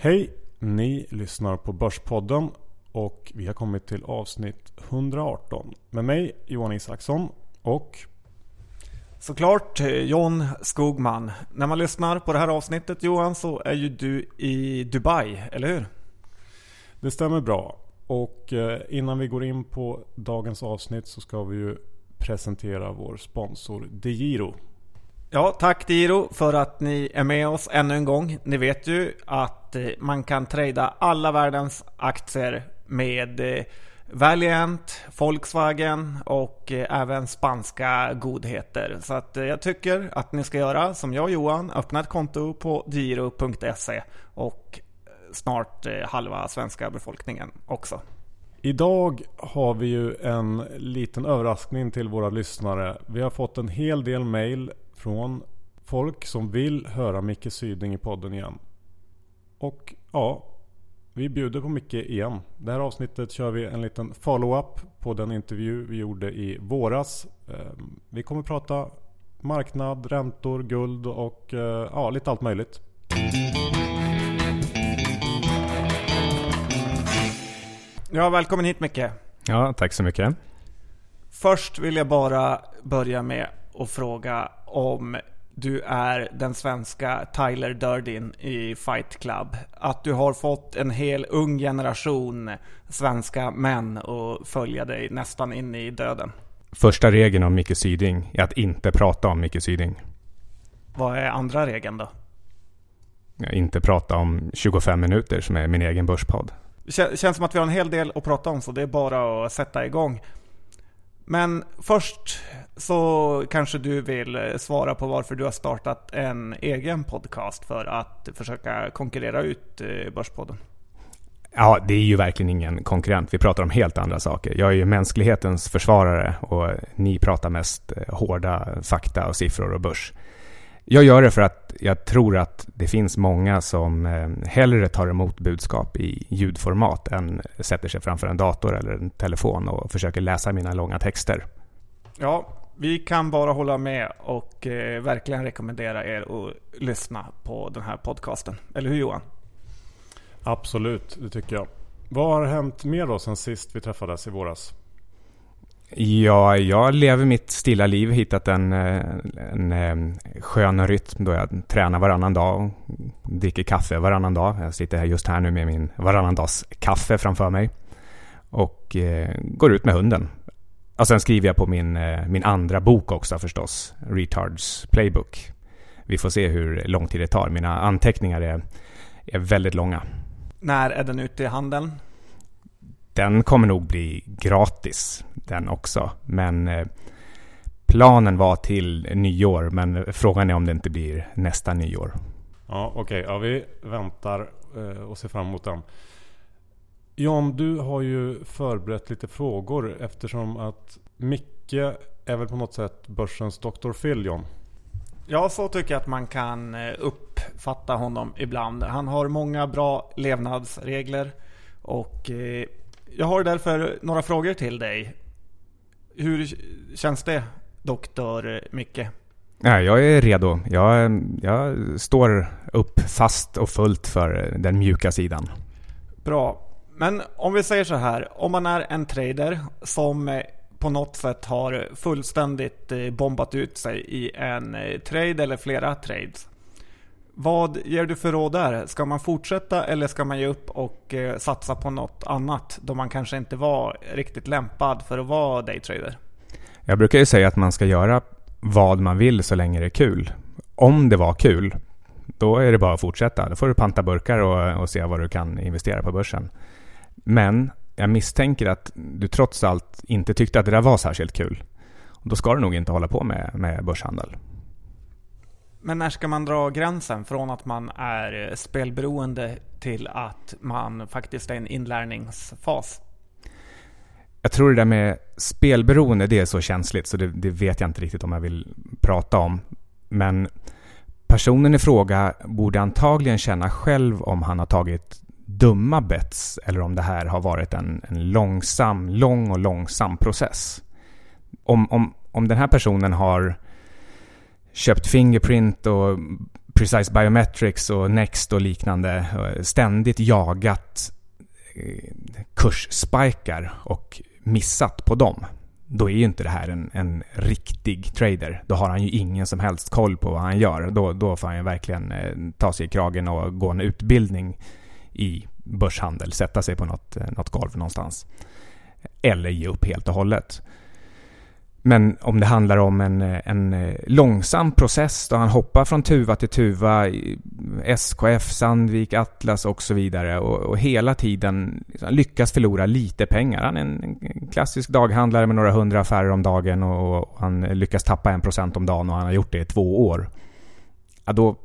Hej! Ni lyssnar på Börspodden och vi har kommit till avsnitt 118 med mig Johan Isaksson och Såklart John Skogman. När man lyssnar på det här avsnittet Johan så är ju du i Dubai, eller hur? det stämmer bra. Och eh, innan vi går in på dagens avsnitt så ska vi ju presentera vår sponsor DeGiro. Ja, tack Diro för att ni är med oss ännu en gång. Ni vet ju att eh, man kan trada alla världens aktier med eh, Valiant, Volkswagen och eh, även spanska godheter. Så att jag tycker att ni ska göra som jag och Johan, öppna ett konto på giro.se och snart halva svenska befolkningen också. Idag har vi ju en liten överraskning till våra lyssnare. Vi har fått en hel del mail från folk som vill höra Micke Syding i podden igen. Och ja, vi bjuder på Micke igen. Det här avsnittet kör vi en liten follow-up på den intervju vi gjorde i våras. Ehm, vi kommer prata marknad, räntor, guld och eh, ja, lite allt möjligt. Ja, välkommen hit Micke. Ja, tack så mycket. Först vill jag bara börja med att fråga om du är den svenska Tyler Durden i Fight Club. Att du har fått en hel ung generation svenska män att följa dig nästan in i döden. Första regeln om Micke Syding är att inte prata om Micke Syding. Vad är andra regeln då? Inte prata om 25 minuter som är min egen börspodd. Känns som att vi har en hel del att prata om så det är bara att sätta igång. Men först så kanske du vill eh, svara på varför du har startat en egen podcast för att försöka konkurrera ut eh, Börspodden. Ja, det är ju verkligen ingen konkurrent. Vi pratar om helt andra saker. Jag är ju mänsklighetens försvarare och ni pratar mest eh, hårda fakta och siffror och börs. Jag gör det för att jag tror att det finns många som eh, hellre tar emot budskap i ljudformat än sätter sig framför en dator eller en telefon och försöker läsa mina långa texter. Ja, vi kan bara hålla med och eh, verkligen rekommendera er att lyssna på den här podcasten. Eller hur Johan? Absolut, det tycker jag. Vad har hänt mer då sen sist vi träffades i våras? Ja, jag lever mitt stilla liv. Hittat en, eh, en, en skön rytm då jag tränar varannan dag och dricker kaffe varannan dag. Jag sitter här just här nu med min varannan dags kaffe framför mig. Och eh, går ut med hunden. Och sen skriver jag på min, eh, min andra bok också förstås. Retards Playbook. Vi får se hur lång tid det tar. Mina anteckningar är, är väldigt långa. När är den ute i handeln? Den kommer nog bli gratis den också. Men eh, planen var till nyår. Men frågan är om det inte blir nästa nyår. Ja, okej. Okay. Ja, vi väntar eh, och ser fram emot den. John, du har ju förberett lite frågor eftersom att Micke är väl på något sätt börsens Dr. Phil, John? Ja, så tycker jag att man kan eh, uppfatta honom ibland. Han har många bra levnadsregler och jag har därför några frågor till dig. Hur känns det, doktor Micke? Ja, jag är redo. Jag, jag står upp fast och fullt för den mjuka sidan. Bra. Men om vi säger så här. Om man är en trader som på något sätt har fullständigt eh, bombat ut sig i en eh, trade eller flera trades. Vad ger du för råd där? Ska man fortsätta eller ska man ge upp och eh, satsa på något annat då man kanske inte var riktigt lämpad för att vara daytrader? Jag brukar ju säga att man ska göra vad man vill så länge det är kul. Om det var kul, då är det bara att fortsätta. Då får du panta burkar och, och se vad du kan investera på börsen. Men jag misstänker att du trots allt inte tyckte att det där var särskilt kul. Då ska du nog inte hålla på med, med börshandel. Men när ska man dra gränsen från att man är eh, spelberoende till att man faktiskt är i en inlärningsfas? Jag tror det där med spelberoende, det är så känsligt så det, det, vet jag inte riktigt om jag vill prata om. Men personen i fråga borde antagligen känna själv om han har tagit dumma bets eller om det här har varit en, en långsam, lång och långsam process. Om, om, om den här personen har köpt Fingerprint och Precise Biometrics och Next och liknande ständigt jagat eh, kursspikar och missat på dem. Då är ju inte det här en, en riktig trader. Då har han ju ingen som helst koll på vad han gör. Då, då får han ju verkligen eh, ta sig i kragen och gå en utbildning i börshandel. Sätta sig på något, eh, något golv någonstans. Eller ge upp helt och hållet. Men om det handlar om en, en eh, långsam process då han hoppar från tuva till tuva, SKF, Sandvik, Atlas och så vidare och, och hela tiden liksom lyckas förlora lite pengar. Han är en, klassisk daghandlare med några hundra affärer om dagen och, och han lyckas tappa en procent om dagen och han har gjort det i två år. Ja, då,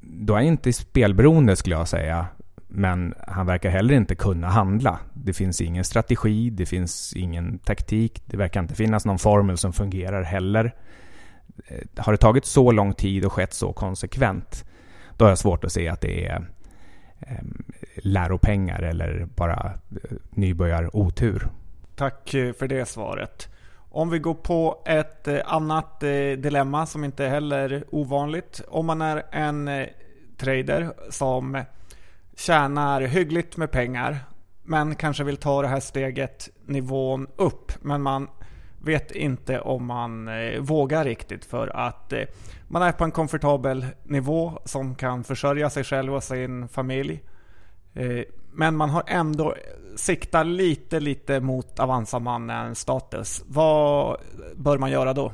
då är han inte spelberoende skulle jag säga. Men han verkar heller inte kunna handla. Det finns ingen strategi, det finns ingen taktik, det verkar inte finnas någon formel som fungerar heller. Eh, har det tagit så lång tid och skett så konsekvent, då har jag svårt att se att det är ehm, läropengar eller bara eh, nybörjarotur. Tack eh, för det svaret. Om vi går på ett annat dilemma som inte heller är ovanligt. Om man är en trader som tjänar hyggligt med pengar men kanske vill ta det här steget nivån upp. Men man vet inte om man eh, vågar riktigt för att eh, man är på en komfortabel nivå som kan försörja sig själv och sin familj. Eh, men man har ändå eh, siktat lite, lite mot Avanza-mannen status. Vad bör man göra då?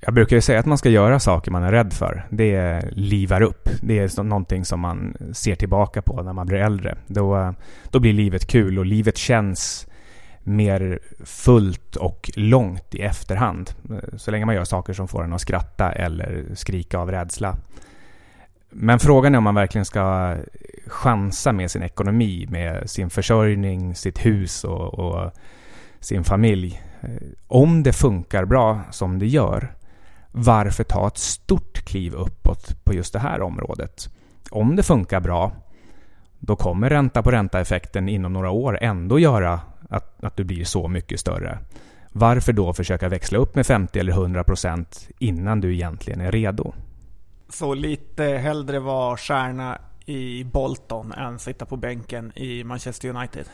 Jag brukar ju säga att man ska göra saker man är rädd för. Det livar upp. Det är någonting som man ser tillbaka på när man blir äldre. Då, då blir livet kul och livet känns mer fullt och långt i efterhand. Så länge man gör saker som får en att skratta eller skrika av rädsla. Men frågan är om man verkligen ska chansa med sin ekonomi, med sin försörjning, sitt hus och, och sin familj. Om det funkar bra som det gör varför ta ett stort kliv uppåt på just det här området? Om det funkar bra, då kommer ränta på ränta-effekten inom några år ändå göra att, att du blir så mycket större. Varför då försöka växla upp med 50 eller 100 procent innan du egentligen är redo? Så lite hellre vara stjärna i Bolton än sitta på bänken i Manchester United?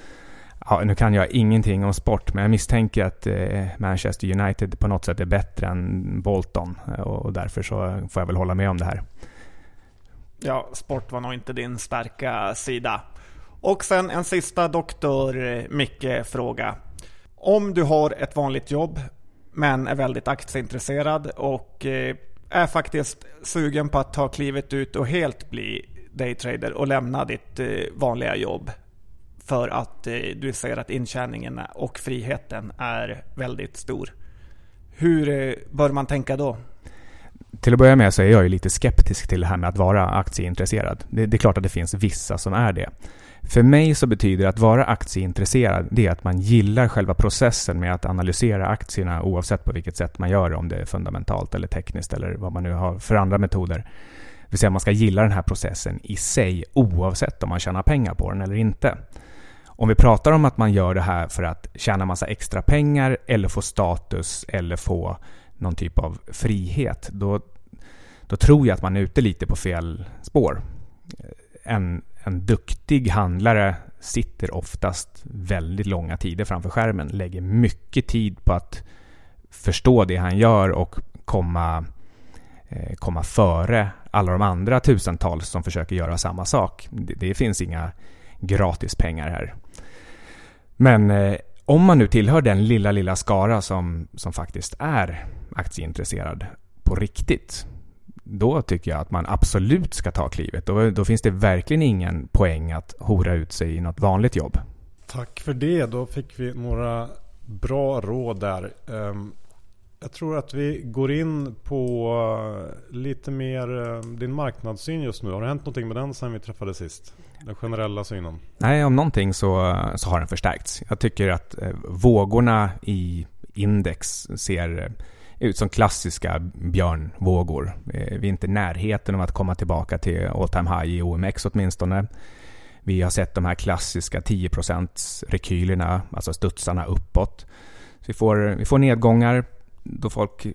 Ja, nu kan jag ingenting om sport, men jag misstänker att eh, Manchester United på något sätt är bättre än Bolton eh, och därför så får jag väl hålla med om det här. Ja, sport var nog inte din starka sida. Och sen en sista doktor-Micke-fråga. Eh, om du har ett vanligt jobb men är väldigt aktieintresserad och är faktiskt sugen på att ta klivet ut och helt bli daytrader och lämna ditt vanliga jobb för att eh, du ser att intjäningen och friheten är väldigt stor. Hur eh, bör man tänka då? Till att börja med så är jag ju lite skeptisk till det här med att vara aktieintresserad. Det, det, är klart att det finns vissa som är det. För mig så betyder att vara aktieintresserad det är att man gillar själva processen med att analysera aktierna oavsett på vilket sätt man gör det, om det är fundamentalt eller tekniskt eller vad man nu har för andra metoder. Det vill säga man ska gilla den här processen i sig oavsett om man tjänar pengar på den eller inte. Om vi pratar om att man gör det här för att tjäna massa extra pengar eller få status eller få någon typ av frihet, då, då tror jag att man är ute lite på fel spår. En, en duktig handlare sitter oftast väldigt långa tider framför skärmen, lägger mycket tid på att förstå det han gör och komma, eh, komma före alla de andra tusentals som försöker göra samma sak. Det, det finns inga gratispengar här. Men eh, om man nu tillhör den lilla, lilla skara som, som faktiskt är aktieintresserad på riktigt, då tycker jag att man absolut ska ta klivet. Då, då finns det verkligen ingen poäng att hora ut sig i något vanligt jobb. Tack för det. Då fick vi några bra råd där. Um, jag tror att vi går in på eh, lite mer eh, din marknadssyn just nu. Har det hänt någonting med den sen vi träffades sist? Den generella synen? Nej, om någonting så, eh, så har den förstärkts. Jag tycker att vågorna i index ser ut som klassiska björnvågor. Vi är inte i närheten av att komma tillbaka till all time high i OMX åtminstone. Vi har sett de här klassiska 10% rekylerna, alltså studsarna uppåt. Så vi, får, vi får nedgångar, då folk eh,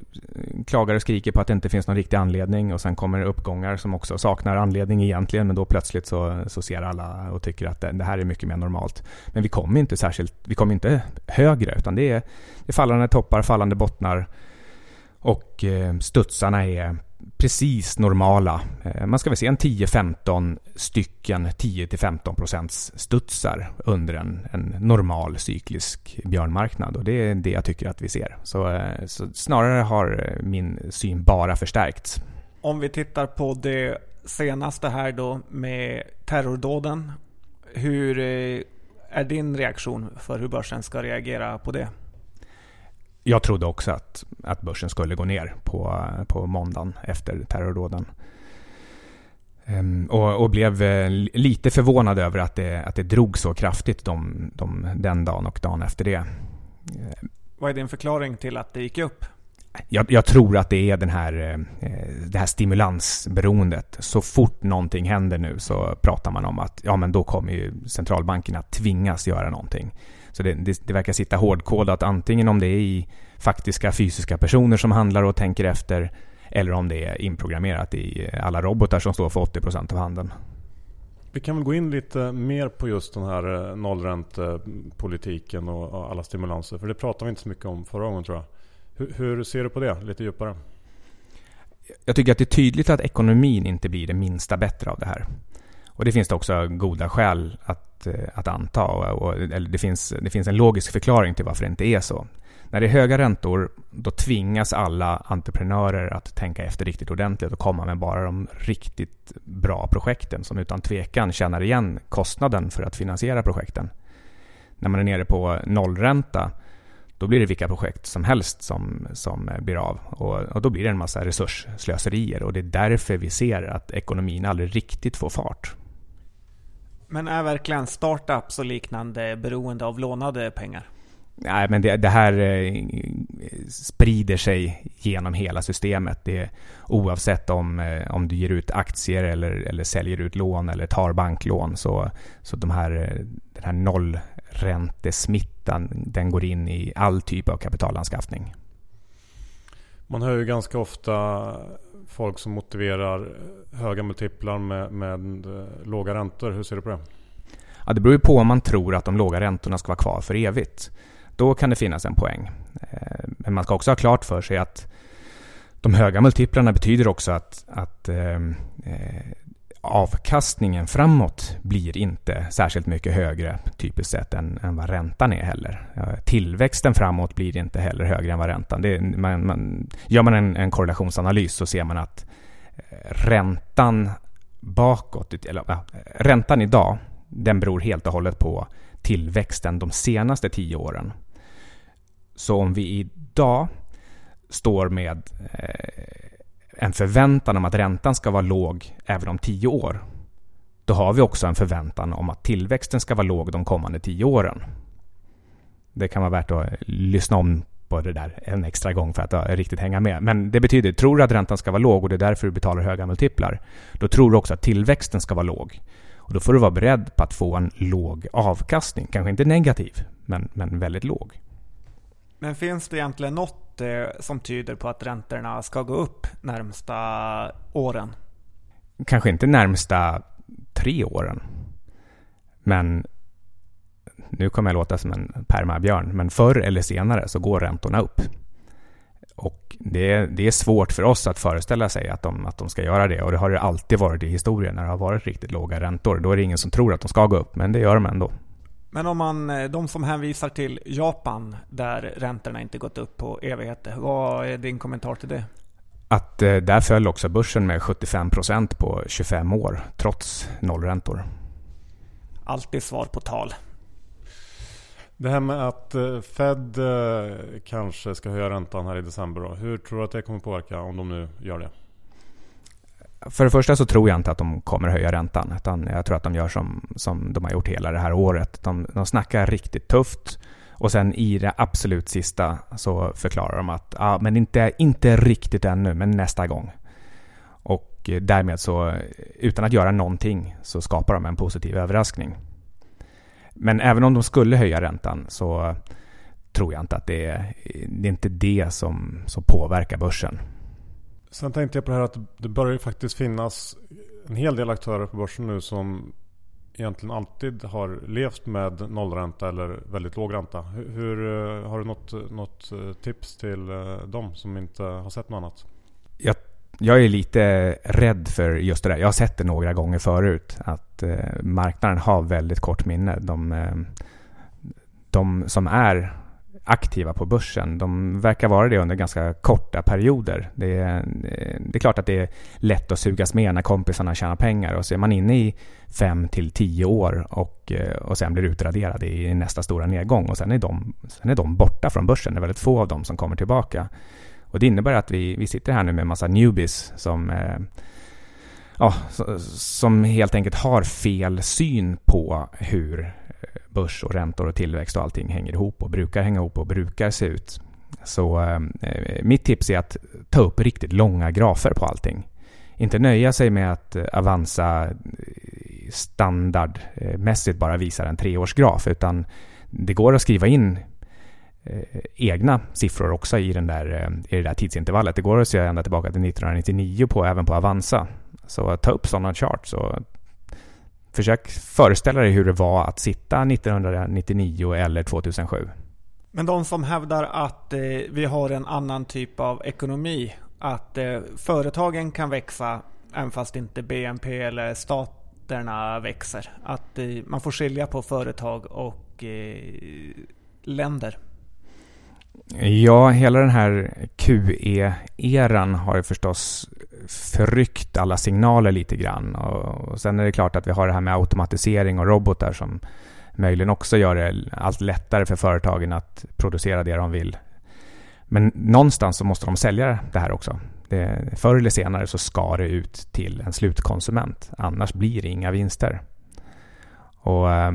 klagar och skriker på att det inte finns någon riktig anledning och sen kommer uppgångar som också saknar anledning egentligen men då plötsligt så, så ser alla och tycker att det, det här är mycket mer normalt. Men vi kommer inte särskilt, vi kommer inte högre utan det är, det är fallande toppar, fallande bottnar och eh, studsarna är precis normala. Eh, man ska väl se en 10-15 stycken 10-15 studsar under en, en, normal cyklisk björnmarknad och det är det jag tycker att vi ser. Så, eh, så snarare har eh, min syn bara förstärkts. Om vi tittar på det senaste här då med terrordåden. Hur är din reaktion för hur börsen ska reagera på det? Jag trodde också att, att börsen skulle gå ner på, på måndagen efter terrordåden. Um, och, och, blev eh, lite förvånad över att det, att det drog så kraftigt de, de, den dagen och dagen efter det. Vad är din förklaring till att det gick upp? Jag, jag, tror att det är den här, eh, det här stimulansberoendet. Så fort någonting händer nu så pratar man om att ja, men då kommer ju centralbankerna tvingas göra någonting. Så det, det, det verkar sitta hårdkodat antingen om det är i faktiska fysiska personer som handlar och tänker efter eller om det är inprogrammerat i alla robotar som står för 80% av handeln. Vi kan väl gå in lite mer på just den här eh, nollräntepolitiken och alla stimulanser. För det pratade vi inte så mycket om förra gången tror jag. Hur, hur ser du på det lite djupare? Jag tycker att det är tydligt att ekonomin inte blir det minsta bättre av det här. Och det finns det också goda skäl att, Eh, att anta. Och, eller det, finns, det finns en logisk förklaring till varför det inte är så. När det är höga räntor, då tvingas alla entreprenörer att tänka efter riktigt ordentligt och komma med bara de riktigt bra projekten som utan tvekan tjänar igen kostnaden för att finansiera projekten. När man är nere på nollränta, då blir det vilka projekt som helst som, som blir av. Och, och då blir det en massa resursslöserier och det är därför vi ser att ekonomin aldrig riktigt får fart. Men är verkligen startups och liknande beroende av lånade pengar? Nej, men det, det, här eh, sprider sig genom hela systemet. Det, oavsett om, eh, om du ger ut aktier eller, eller säljer ut lån eller tar banklån. Så, så de här, eh, den här nollräntesmittan den går in i all typ av kapitalanskaffning. Man hör ju ganska ofta folk som motiverar eh, höga multiplar med, med eh, låga räntor. Hur ser du på det? Ja, det beror ju på om man tror att de låga räntorna ska vara kvar för evigt. Då kan det finnas en poäng. Eh, men man ska också ha klart för sig att de höga multiplarna betyder också att, att eh, avkastningen framåt blir inte särskilt mycket högre typiskt sett än, än vad räntan är heller. Tillväxten framåt blir inte heller högre än vad räntan. Det är, man, man, gör man en, en korrelationsanalys så ser man att eh, räntan bakåt, eller ja, räntan idag, den beror helt och hållet på tillväxten de senaste tio åren. Så om vi idag står med eh, en förväntan om att räntan ska vara låg även om tio år. Då har vi också en förväntan om att tillväxten ska vara låg de kommande tio åren. Det kan vara värt att lyssna om på det där en extra gång för att riktigt hänga med. Men det betyder, tror du att räntan ska vara låg och det är därför du betalar höga multiplar, då tror du också att tillväxten ska vara låg. Och då får du vara beredd på att få en låg avkastning. Kanske inte negativ, men, men väldigt låg. Men finns det egentligen något Eh, som tyder på att räntorna ska gå upp närmsta åren? Kanske inte närmsta tre åren. Men nu kommer jag låta som en permabjörn, men förr eller senare så går räntorna upp. Och det är, det är svårt för oss att föreställa sig att de, att de ska göra det. Och det har det alltid varit i historien när det har varit riktigt låga räntor. Då är det ingen som tror att de ska gå upp, men det gör de ändå. Men om man, eh, de som hänvisar till Japan där räntorna inte gått upp på evigheter. Vad är din kommentar till det? Att eh, där föll också börsen med 75% på 25 år trots nollräntor. Alltid svar på tal. Det här med att eh, Fed kanske ska höja räntan här i december. Då. Hur tror du att det kommer påverka om de nu gör det? För det första så tror jag inte att de kommer höja räntan. Utan jag tror att de gör som, som de har gjort hela det här året. De, de snackar riktigt tufft. Och sen i det absolut sista så förklarar de att ja, men inte, inte riktigt ännu, men nästa gång. Och därmed så, utan att göra någonting, så skapar de en positiv överraskning. Men även om de skulle höja räntan så tror jag inte att det är, det är inte det som, som påverkar börsen. Sen tänkte jag på det här att det börjar ju faktiskt finnas en hel del aktörer på börsen nu som egentligen alltid har levt med nollränta eller väldigt låg ränta. Hur, hur har du något, något eh, tips till eh, dem som inte har sett något annat? Jag, jag är lite rädd för just det där. Jag har sett det några gånger förut. Att marknaden har väldigt kort minne. De, de som är aktiva på börsen. De verkar vara det under ganska korta perioder. Det är, eh, det är klart att det är lätt att sugas med när kompisarna tjänar pengar och så är man inne i fem till tio år och, eh, och sen blir utraderade i nästa stora nedgång och sen är, de, sen är de borta från börsen. Det är väldigt få av dem som kommer tillbaka. Och det innebär att vi, vi sitter här nu med en massa newbies som eh, ja, som helt enkelt har fel syn på hur eh, börs och räntor och tillväxt och allting hänger ihop och brukar hänga ihop och brukar se ut. Så eh, eh mitt tips är att ta upp riktigt långa grafer på allting. Inte nöja sig med att eh, Avanza standardmässigt bara visar en treårsgraf utan det går att skriva in eh, egna siffror också i, den där, eh, i det där tidsintervallet. Det går att se ända tillbaka till 1999 på, även på Avanza. Så ta upp sådana charts och Försök föreställa dig hur det var att sitta 1999 eller 2007. Men de som hävdar att eh, vi har en annan typ av ekonomi, att eh, företagen kan växa även fast inte BNP eller staterna växer. Att eh, man får skilja på företag och länder. Ja, hela den här QE-eran har ju förstås förryckt alla signaler lite grann. Och sen är det klart att vi har det här med automatisering och robotar som möjligen också gör det allt lättare för företagen att producera det de vill. Men någonstans så måste de sälja det här också. Det, förr eller senare så ska det ut till en slutkonsument. Annars blir det inga vinster. Och äh,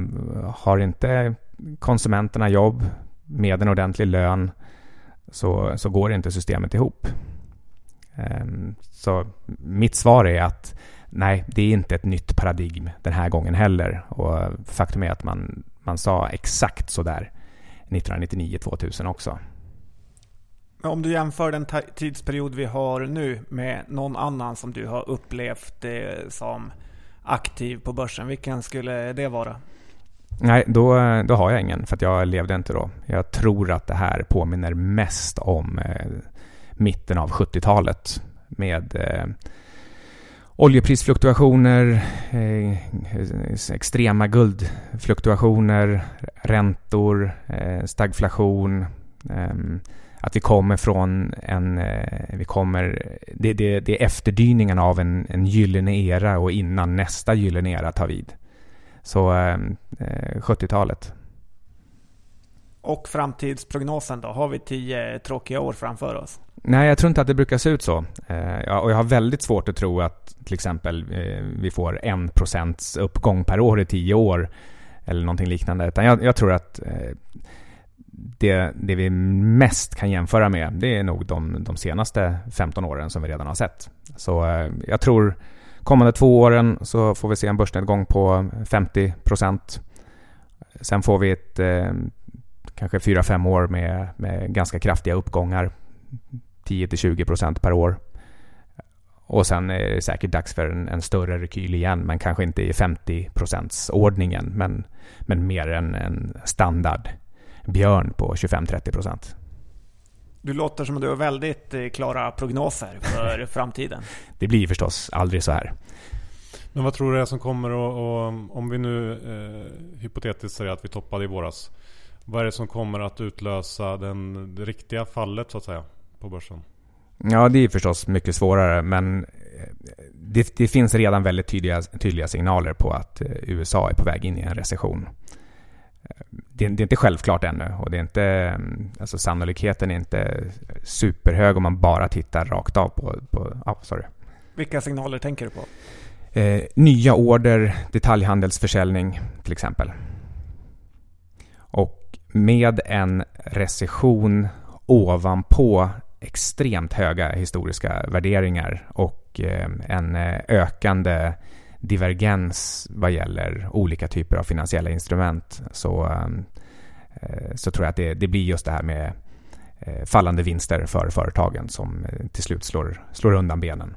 har inte konsumenterna jobb med en ordentlig lön så, så går inte systemet ihop. Ehm, så mitt svar är att nej, det är inte ett nytt paradigm den här gången heller. Och faktum är att man, man sa exakt så där 1999-2000 också. Om du jämför den tidsperiod vi har nu med någon annan som du har upplevt som aktiv på börsen, vilken skulle det vara? Nej, då, då har jag ingen för jag levde inte då. Jag tror att det här påminner mest om eh, mitten av 70-talet med eh, oljeprisfluktuationer, eh, extrema guldfluktuationer, räntor, eh, stagflation. Eh, att vi kommer från en... Eh, vi kommer, det, det, det är efterdyningarna av en, en gyllene era och innan nästa gyllene era tar vid. Så eh, eh 70-talet. Och framtidsprognosen då? Har vi tio tråkiga år framför oss? Nej, jag tror inte att det brukar se ut så. Eh, och jag har väldigt svårt att tro att till exempel eh, vi får en procents uppgång per år i tio år. Eller någonting liknande. Utan jag, jag tror att eh, det, det, vi mest kan jämföra med, det är nog de, de senaste 15 åren som vi redan har sett. Så eh, jag tror kommande två åren så får vi se en börsnedgång på 50 procent. Sen får vi ett eh, kanske 4-5 år med, med ganska kraftiga uppgångar. 10-20 procent per år. Och sen är det säkert dags för en, en större rekyl igen, men kanske inte i 50 ordningen men, men mer än en standard björn på 25-30 procent. Du låter som att du har väldigt eh, klara prognoser för framtiden. Det blir förstås aldrig så här. Men vad tror du är som kommer att, om vi nu eh, hypotetiskt säger att vi toppade i våras. Vad är det som kommer att utlösa den, det riktiga fallet så att säga på börsen? Ja, det är förstås mycket svårare men eh, det, det finns redan väldigt tydliga, tydliga signaler på att eh, USA är på väg in i en recession det, det, är inte självklart ännu och det är inte, mm, alltså sannolikheten är inte superhög om man bara tittar rakt av på, på ah, sorry. Vilka signaler tänker du på? Eh, nya order, detaljhandelsförsäljning till exempel. Och med en recession ovanpå extremt höga historiska värderingar och eh, en eh, ökande divergens vad gäller olika typer av finansiella instrument så, ehm, eh, så tror jag att det, det blir just det här med fallande vinster för företagen som till slut slår, slår undan benen.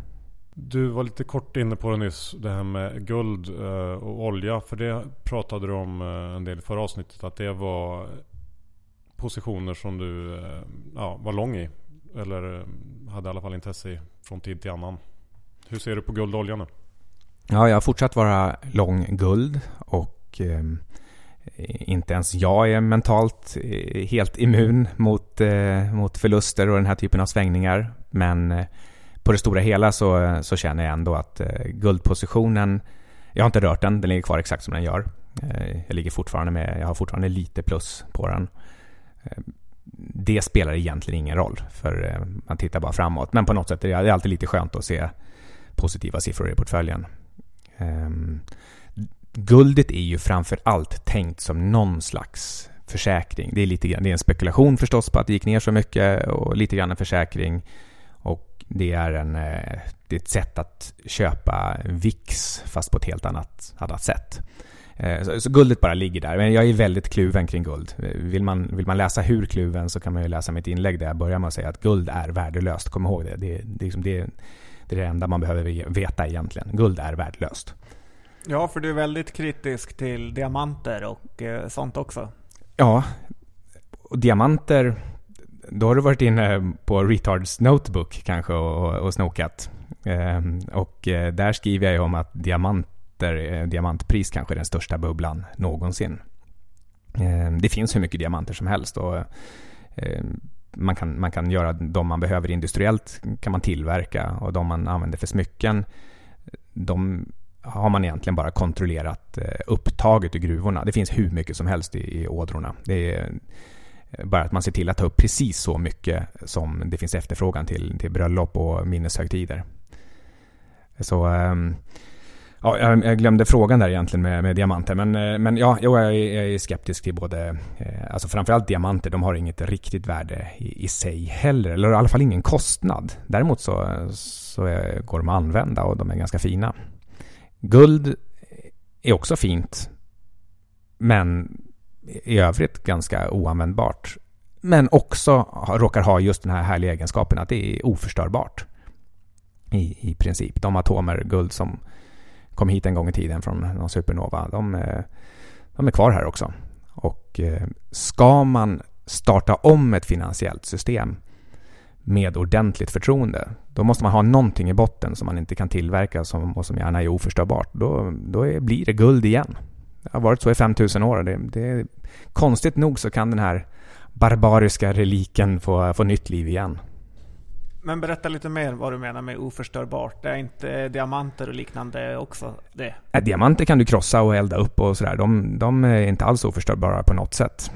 Du var lite kort inne på det nyss, det här med guld och olja. För det pratade du om en del i förra avsnittet. Att det var positioner som du ja, var lång i. Eller eh, hade i alla fall intresse i från tid till annan. Hur ser du på guld och olja nu? Ja, jag har fortsatt vara lång guld och eh, inte ens jag är mentalt eh, helt immun mot, eh, mot förluster och den här typen av svängningar. Men eh, på det stora hela så, så känner jag ändå att eh, guldpositionen, jag har inte rört den, den ligger kvar exakt som den gör. Eh, jag ligger fortfarande med, jag har fortfarande lite plus på den. Ehm, det spelar egentligen ingen roll, för eh, man tittar bara framåt. Men på något sätt är det alltid lite skönt att se positiva siffror i portföljen. Um, guldet är ju framför allt tänkt som någon slags försäkring. Det är, lite grann, det är en spekulation förstås på att det gick ner så mycket och lite grann en försäkring. Och det är, en, eh, det är ett sätt att köpa VIX fast på ett helt annat, annat sätt. Eh, så, så, guldet bara ligger där. Men jag är väldigt kluven kring guld. Vill man, vill man läsa hur kluven så kan man ju läsa mitt inlägg där jag börjar med att säga att guld är värdelöst. Kom ihåg det. Det, det, liksom, det, det är det enda man behöver veta egentligen. Guld är värdelöst. Ja, för du är väldigt kritisk till diamanter och eh, sånt också. Ja, och diamanter, då har du varit inne på Retards Notebook kanske och, och snokat. Ehm, och eh, där skriver jag ju om att diamanter, eh, diamantpris kanske är den största bubblan någonsin. Eh, det finns hur mycket diamanter som helst och eh, man kan, man kan göra de man behöver industriellt kan man tillverka och de man använder för smycken de har man egentligen bara kontrollerat upptaget ur gruvorna. Det finns hur mycket som helst i, i ådrorna. Det är bara att man ser till att ta upp precis så mycket som det finns efterfrågan till, till bröllop och minneshögtider. Så ehm, Ja, jag glömde frågan där egentligen med, med diamanter. Men, eh, men ja, jag är skeptisk till både, eh, alltså framförallt diamanter, de har inget riktigt värde i, i sig heller. Eller i alla fall ingen kostnad. Däremot så, så går de att använda och de är ganska fina. Guld är också fint. Men i övrigt ganska oanvändbart. Men också råkar ha just den här härliga egenskapen att det är oförstörbart. I, i princip. De atomer guld som kom hit en gång i tiden från någon supernova. De, eh, de är kvar här också. Och eh, ska man starta om ett finansiellt system med ordentligt förtroende, då måste man ha någonting i botten som man inte kan tillverka som, och som gärna är oförstörbart. Då, då är, blir det guld igen. Det har varit så i 5000 år. Det, det, konstigt nog så kan den här barbariska reliken få, få nytt liv igen. Men berätta lite mer vad du menar med oförstörbart. Det är inte diamanter och liknande också det? Ja, diamanter kan du krossa och elda upp och sådär. De, de är inte alls oförstörbara på något sätt.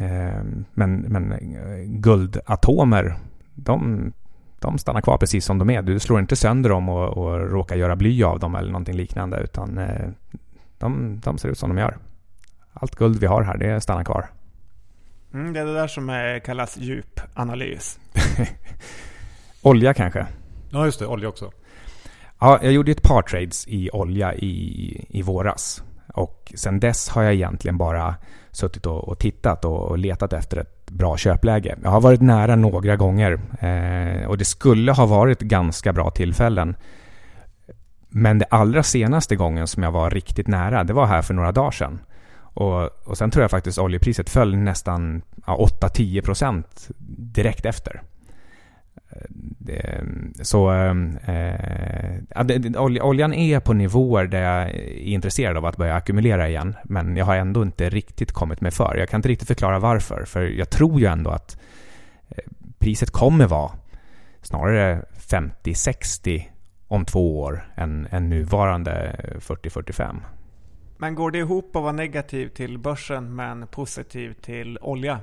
Eh, men, men eh, guldatomer, de, de stannar kvar precis som de är. Du slår inte sönder dem och, och råkar göra bly av dem eller någonting liknande. Utan eh, de, de ser ut som de gör. Allt guld vi har här, det stannar kvar. Mm, det är det där som kallas djupanalys. Olja kanske? Ja, just det. Olja också. Ja, jag gjorde ett par trades i olja i, i våras. Och sen dess har jag egentligen bara suttit och, och tittat och, och, letat efter ett bra köpläge. Jag har varit nära några gånger eh, och det skulle ha varit ganska bra tillfällen. Men det allra senaste gången som jag var riktigt nära, det var här för några dagar sedan. Och, och sen tror jag faktiskt oljepriset föll nästan ja, 8-10% direkt efter. Det, så eh, det, oljan är på nivåer där jag är intresserad av att börja ackumulera igen. Men jag har ändå inte riktigt kommit mig för. Jag kan inte riktigt förklara varför. För jag tror ju ändå att eh, priset kommer vara snarare 50-60 om två år än, än nuvarande 40-45. Men går det ihop att vara negativ till börsen men positiv till olja?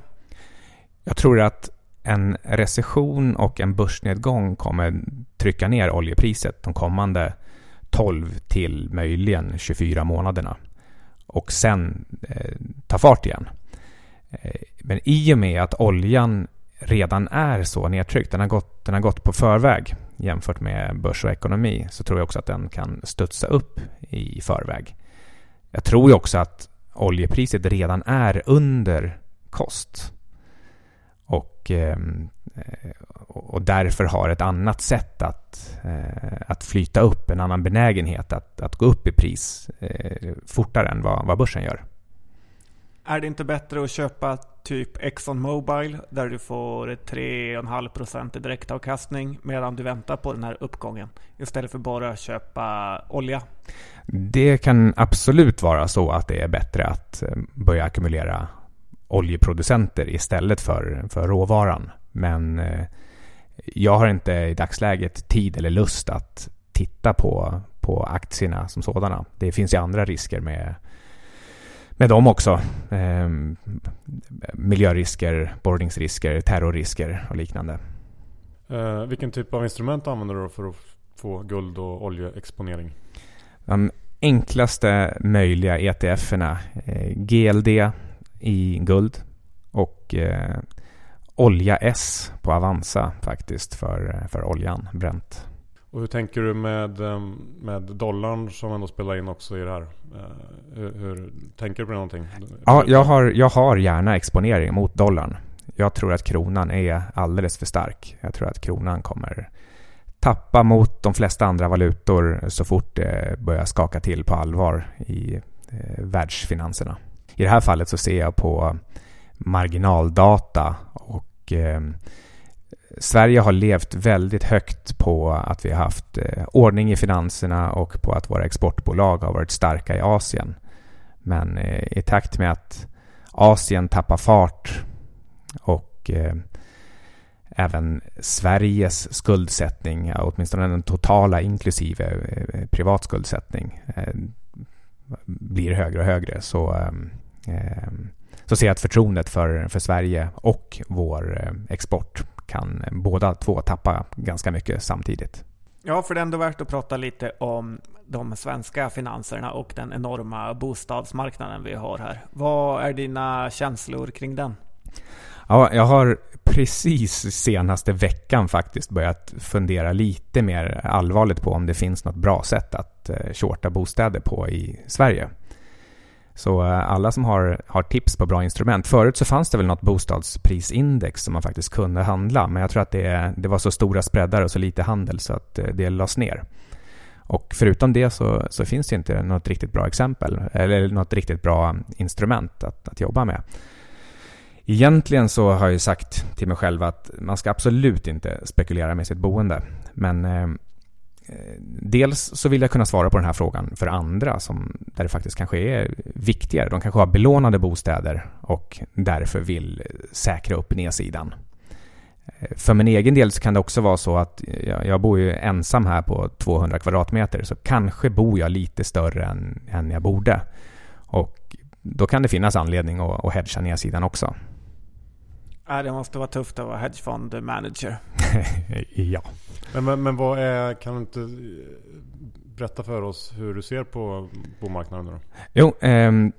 Jag tror att en recession och en börsnedgång kommer trycka ner oljepriset de kommande 12 till möjligen 24 månaderna och sen eh, ta fart igen. Eh, men i och med att oljan redan är så nedtryckt, den har, gått, den har gått på förväg jämfört med börs och ekonomi, så tror jag också att den kan studsa upp i förväg. Jag tror ju också att oljepriset redan är under kost. Och, ehm, och därför har ett annat sätt att, att flyta upp, en annan benägenhet att, att gå upp i pris fortare än vad, vad börsen gör. Är det inte bättre att köpa typ Exxon Mobil där du får 3,5% i direktavkastning medan du väntar på den här uppgången istället för bara att köpa olja? Det kan absolut vara så att det är bättre att eh, börja ackumulera oljeproducenter istället för, för råvaran. Men eh, jag har inte i dagsläget tid eller lust att titta på, på aktierna som sådana. Det finns ju andra risker med med dem också. Eh, miljörisker, borrningsrisker, terrorrisker och liknande. Eh, vilken typ av instrument använder du för att få guld och oljeexponering? De enklaste möjliga ETFerna. Eh, GLD i guld och eh, Olja S på Avanza faktiskt för, för oljan, bränt. Och hur tänker du med, ehm, med dollarn som ändå spelar in också i det här? Eh, hur, hur tänker du på någonting? Ja, jag har, jag har gärna exponering mot dollarn. Jag tror att kronan är alldeles för stark. Jag tror att kronan kommer tappa mot de flesta andra valutor så fort det börjar skaka till på allvar i eh, världsfinanserna. I det här fallet så ser jag på marginaldata och eh, Sverige har levt väldigt högt på att vi har haft eh, ordning i finanserna och på att våra exportbolag har varit starka i Asien. Men eh, i takt med att Asien tappar fart och eh, även Sveriges skuldsättning, åtminstone den totala inklusive eh, privat skuldsättning, eh, blir högre och högre så, ehm, så ser jag att förtroendet för, för Sverige och vår export kan båda två tappa ganska mycket samtidigt. Ja, för det är ändå värt att prata lite om de svenska finanserna och den enorma bostadsmarknaden vi har här. Vad är dina känslor kring den? Ja, jag har precis senaste veckan faktiskt börjat fundera lite mer allvarligt på om det finns något bra sätt att eh, shorta bostäder på i Sverige. Så eh, alla som har, har tips på bra instrument. Förut så fanns det väl något bostadsprisindex som man faktiskt kunde handla. Men jag tror att det, det var så stora spreadar och så lite handel så att eh, det lades ner. Och förutom det så, så, finns det inte något riktigt bra exempel eller något riktigt bra instrument att, att jobba med. Egentligen så har jag sagt till mig själv att man ska absolut inte spekulera med sitt boende. Men Eh, Eh, dels så vill jag kunna svara på den här frågan för andra som, där det faktiskt kanske är viktigare. De kanske har belånade bostäder och därför vill säkra upp nedsidan. Eh, för min egen del så kan det också vara så att jag, jag bor ju ensam här på 200 kvadratmeter så kanske bor jag lite större än, än jag borde. Och då kan det finnas anledning att, att hedga nedsidan också. Ja, det måste vara tufft att vara hedgefondmanager. ja. Men, men, men, vad är, kan du inte berätta för oss hur du ser på bomarknaden då? Jo, ehm,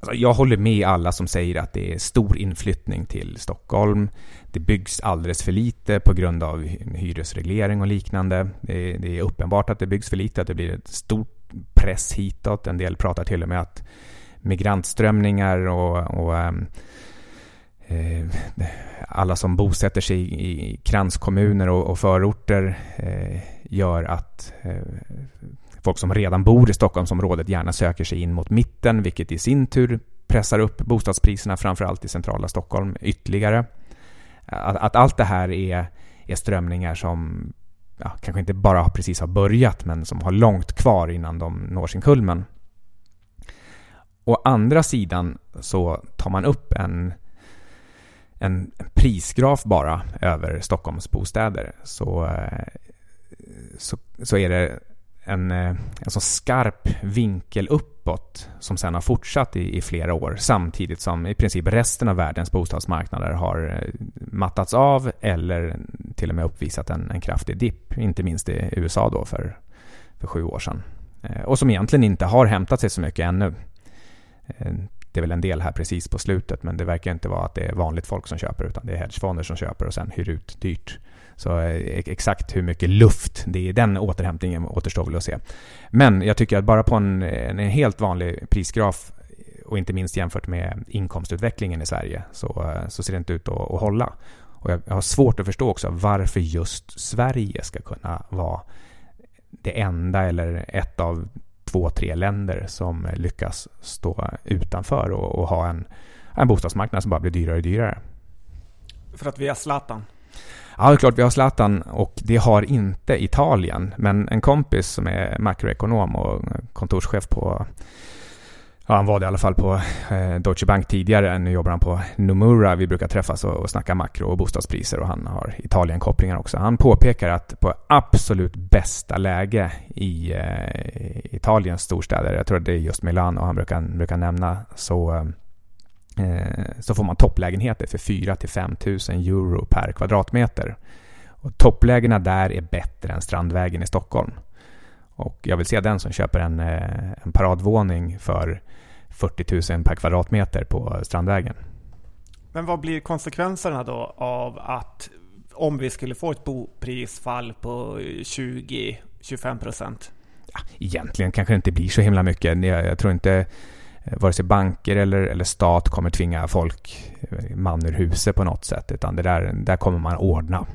alltså jag håller med alla som säger att det är stor inflyttning till Stockholm. Det byggs alldeles för lite på grund av hyresreglering och liknande. Det är, det är uppenbart att det byggs för lite, att det blir ett stort press hitåt. En del pratar till och med att migrantströmningar och, och um, Eh, alla som bosätter sig i kranskommuner och, förorter eh, gör att eh, folk som redan bor i Stockholmsområdet gärna söker sig in mot mitten, vilket i sin tur pressar upp bostadspriserna, framförallt i centrala Stockholm, ytterligare. Att, att allt det här är, är strömningar som ja, kanske inte bara precis har börjat, men som har långt kvar innan de når sin kulmen. Å andra sidan så tar man upp en en prisgraf bara över Stockholms bostäder så, eh, så, så är det en, eh, en så skarp vinkel uppåt som sen har fortsatt i, i, flera år samtidigt som i princip resten av världens bostadsmarknader har eh, mattats av eller till och med uppvisat en, en kraftig dipp, inte minst i USA då för, för sju år sedan. Och som egentligen inte har hämtat sig så mycket ännu. Det är väl en del här precis på slutet men det verkar inte vara att det är vanligt folk som köper utan det är hedgefonder som köper och sen hyr ut dyrt. Så eh, exakt hur mycket luft det är i den återhämtningen återstår väl att se. Men jag tycker att bara på en, en helt vanlig prisgraf och inte minst jämfört med inkomstutvecklingen i Sverige så, eh, så ser det inte ut att, att hålla. Och jag har svårt att förstå också varför just Sverige ska kunna vara det enda eller ett av två, tre länder som lyckas stå utanför och, och ha en, en bostadsmarknad som bara blir dyrare och dyrare. För att vi har Zlatan? Ja, det är klart vi har Zlatan och det har inte Italien. Men en kompis som är makroekonom och kontorschef på Ja, han var det i alla fall på eh, Deutsche Bank tidigare. Nu jobbar han på Nomura. Vi brukar träffas och, och snacka makro och bostadspriser och han har Italien-kopplingar också. Han påpekar att på absolut bästa läge i eh, Italiens storstäder, jag tror att det är just Milano han brukar, brukar nämna, så eh, eh så får man topplägenheter för 4 till 5 000 euro per kvadratmeter. Och topplägena där är bättre än Strandvägen i Stockholm. Och jag vill se den som köper en, eh, en paradvåning för 40 000 per kvadratmeter på Strandvägen. Men vad blir konsekvenserna då av att om vi skulle få ett boprisfall på 20-25 procent? Ja, egentligen kanske det inte blir så himla mycket. Jag, jag tror inte eh, vare sig banker eller, eller stat kommer tvinga folk eh, man ur huset på något sätt. Utan det där, där kommer man ordna.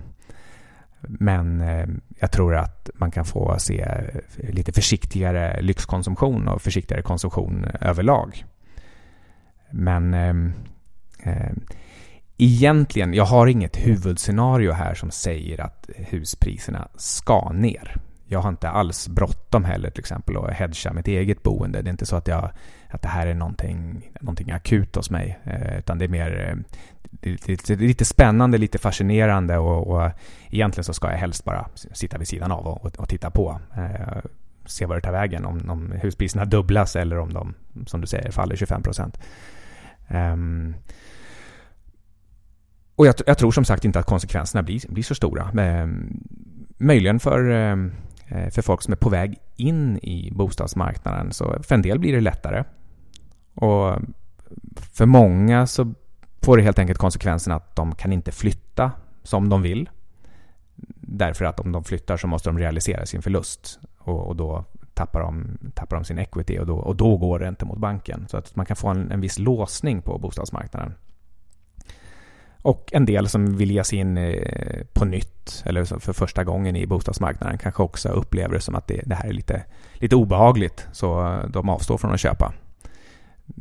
Men eh, jag tror att man kan få se eh, lite försiktigare lyxkonsumtion och försiktigare konsumtion överlag. Men ehm, eh, egentligen, jag har inget huvudscenario här som säger att huspriserna ska ner. Jag har inte alls bråttom heller till exempel att hedga mitt eget boende. Det är inte så att, jag, att det här är någonting, någonting akut hos mig. Eh, utan det är mer det, är lite spännande, lite fascinerande och, och egentligen så ska jag helst bara sitta vid sidan av och, och titta på. Eh, se vad det tar vägen, om, om huspriserna dubblas eller om de, som du säger, faller 25 procent. Um, och jag, jag, tror som sagt inte att konsekvenserna blir, blir så stora. Men, möjligen för, eh, för folk som är på väg in i bostadsmarknaden. Så för en del blir det lättare. Och för många så får det helt enkelt konsekvensen att de kan inte flytta som de vill. Därför att om de flyttar så måste de realisera sin förlust och, och då tappar de, tappar de sin equity och då, och då går det inte mot banken. Så att man kan få en, en viss låsning på bostadsmarknaden. Och en del som vill ge sig in eh, på nytt eller för första gången i bostadsmarknaden kanske också upplever det som att det, det här är lite, lite obehagligt så eh, de avstår från att köpa.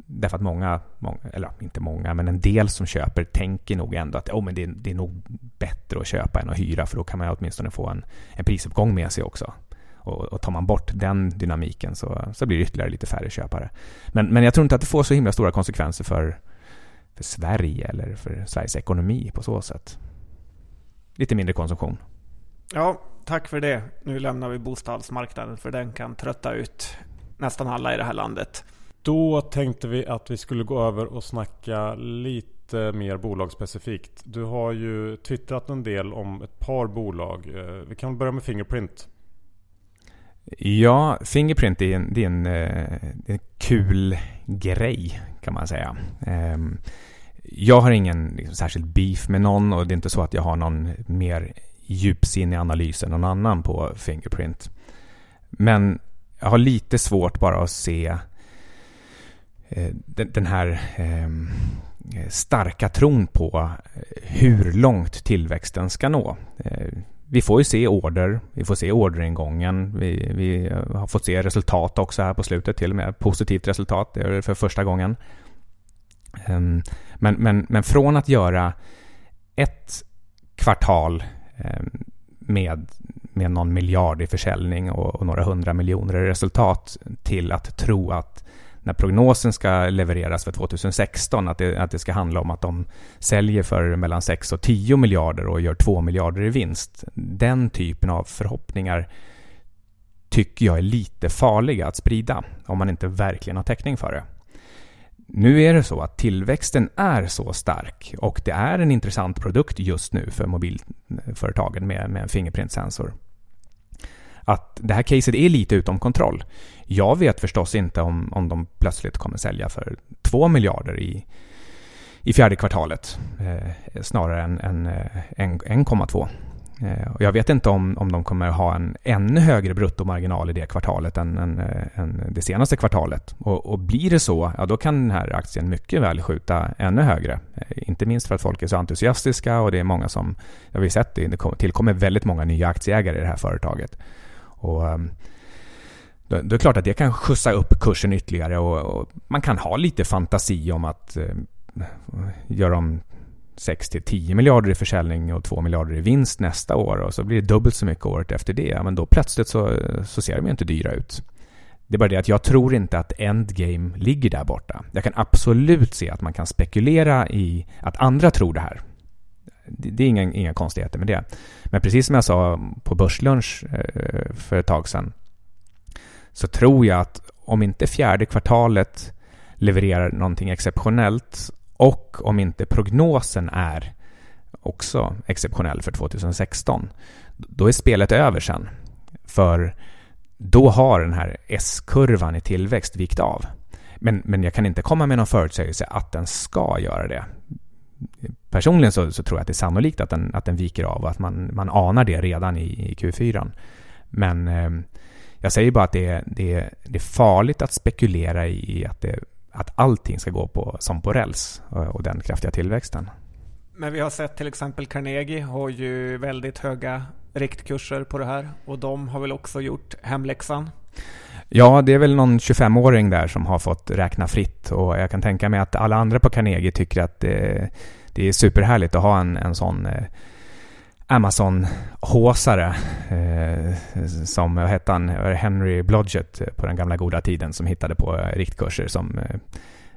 Därför att många, många, eller inte många, men en del som köper tänker nog ändå att oh, men det, det är nog bättre att köpa än att hyra för då kan man åtminstone få en, en prisuppgång med sig också. Och, och tar man bort den dynamiken så, så blir det ytterligare lite färre köpare. Men, men jag tror inte att det får så himla stora konsekvenser för, för Sverige eller för Sveriges ekonomi på så sätt. Lite mindre konsumtion. Ja, tack för det. Nu lämnar vi bostadsmarknaden för den kan trötta ut nästan alla i det här landet. Då tänkte vi att vi skulle gå över och snacka lite mer bolagsspecifikt. Du har ju twittrat en del om ett par bolag. Eh, vi kan börja med Fingerprint. Ja, Fingerprint är en, det är en, eh, en kul grej kan man säga. Ehm, jag har ingen liksom, särskild beef med någon och det är inte så att jag har någon mer djupsinnig analys än någon annan på Fingerprint. Men jag har lite svårt bara att se Eh, den här ehm, eh, starka tron på eh, hur långt tillväxten ska nå. Eh, vi får ju se order, vi får se orderingången, vi, vi har fått se resultat också här på slutet, till och med positivt resultat, det är det för första gången. Ehm, men, men, men från att göra ett kvartal ehm, med, med någon miljard i försäljning och, och några hundra miljoner i resultat till att tro att när prognosen ska levereras för 2016 att det, att det ska handla om att de säljer för mellan 6 och 10 miljarder och gör 2 miljarder i vinst. Den typen av förhoppningar tycker jag är lite farliga att sprida om man inte verkligen har täckning för det. Nu är det så att tillväxten är så stark och det är en intressant produkt just nu för mobilföretagen med, med en fingerprintsensor att det här caset är lite utom kontroll. Jag vet förstås inte om, om de plötsligt kommer sälja för 2 miljarder i, i fjärde kvartalet. Eh, snarare än, än, eh, än 1,2. Eh, och jag vet inte om, om de kommer ha en ännu högre bruttomarginal i det kvartalet än, än, eh, än det senaste kvartalet. Och, och, blir det så, ja då kan den här aktien mycket väl skjuta ännu högre. Eh, inte minst för att folk är så entusiastiska och det är många som, jag har vi sett, det tillkommer väldigt många nya aktieägare i det här företaget. Och ehm, då, då är det klart att det kan skjutsa upp kursen ytterligare och, och man kan ha lite fantasi om att eh, göra om 6 till 10 miljarder i försäljning och 2 miljarder i vinst nästa år och så blir det dubbelt så mycket året efter det. Men då plötsligt så, så ser de ju inte dyra ut. Det är bara det att jag tror inte att endgame ligger där borta. Jag kan absolut se att man kan spekulera i att andra tror det här. Det är inga, inga konstigheter med det. Men precis som jag sa på börslunch eh, för ett tag sedan så tror jag att om inte fjärde kvartalet levererar någonting exceptionellt och om inte prognosen är också exceptionell för 2016, då är spelet över sen. För då har den här S-kurvan i tillväxt vikt av. Men, men jag kan inte komma med någon förutsägelse att den ska göra det. Personligen så, så, tror jag att det är sannolikt att den, att den viker av och att man, man anar det redan i, i Q4. Men eh, jag säger bara att det är, det, är, det är farligt att spekulera i att, det, att allting ska gå på, som på räls och den kraftiga tillväxten. Men vi har sett till exempel Carnegie har ju väldigt höga riktkurser på det här och de har väl också gjort hemläxan? Ja, det är väl någon 25-åring där som har fått räkna fritt och jag kan tänka mig att alla andra på Carnegie tycker att det, det är superhärligt att ha en, en sån eh, Amazon-håsare eh, som, vad hette han, Henry Blodgett eh, på den gamla goda tiden som hittade på eh, riktkurser som eh,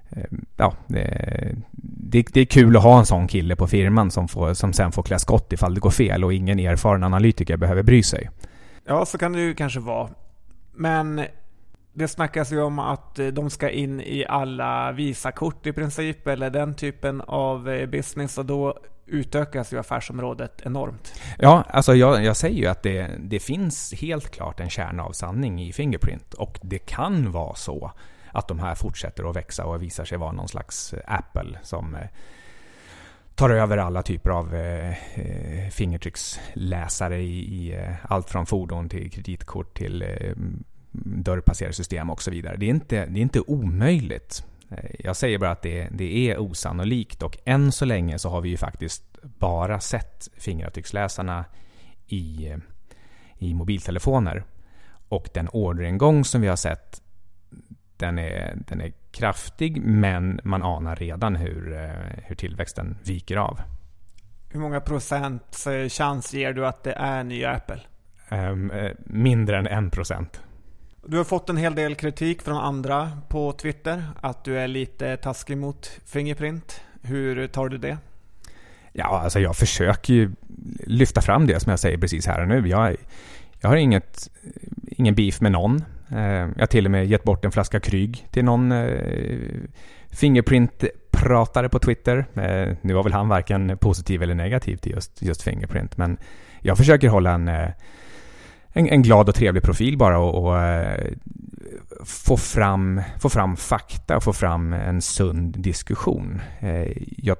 eh Ja, det, det, är kul att ha en sån kille på firman som, får, som sen får klä skott ifall det går fel och ingen erfaren analytiker behöver bry sig. Ja, så kan det ju kanske vara. Men det snackas ju om att eh, de ska in i alla Visakort i princip, eller den typen av eh, business. Och då utökas ju affärsområdet enormt. Ja, alltså jag, jag säger ju att det, det finns helt klart en kärna av sanning i Fingerprint. Och det kan vara så att de här fortsätter att växa och visar sig vara någon slags eh, Apple som tar över alla typer av eh, fingertrycksläsare i, i allt från fordon till kreditkort till eh, dörrpassersystem och så vidare. Det är inte, det är inte omöjligt. Eh, jag säger bara att det, det är osannolikt och än så länge så har vi ju faktiskt bara sett fingeravtrycksläsarna i, eh, i mobiltelefoner. Och den orderingång som vi har sett den är, den är kraftig men man anar redan hur, eh, hur tillväxten viker av. Hur många procent chans ger du att det är nya Apple? Um, mindre än en procent. Du har fått en hel del kritik från andra på Twitter att du är lite taskig mot Fingerprint. Hur tar du det? Ja, alltså jag försöker ju lyfta fram det som jag säger precis här och nu. Jag, jag har inget, ingen beef med någon. Eh, jag har till och med gett bort en flaska Kryg till någon eh, Fingerprint-pratare på Twitter. Eh, nu var väl han varken positiv eller negativ till just, just Fingerprint, men jag försöker hålla en en, en glad och trevlig profil bara och, och eh, få, fram, få fram fakta och få fram en sund diskussion. Eh, jag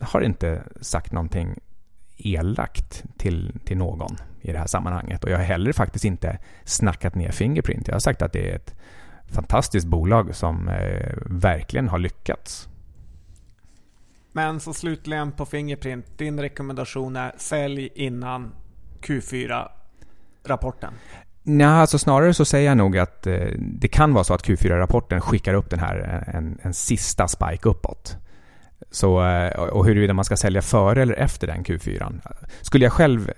har inte sagt någonting elakt till, till någon i det här sammanhanget och jag har heller faktiskt inte snackat ner Fingerprint. Jag har sagt att det är ett fantastiskt bolag som eh, verkligen har lyckats. Men så slutligen på Fingerprint, din rekommendation är sälj innan Q4 rapporten? Nej, alltså snarare så säger jag nog att eh, det kan vara så att Q4-rapporten skickar upp den här eh, en, en sista spike uppåt. Så, eh, och huruvida man ska sälja före eller efter den Q4. Skulle jag själv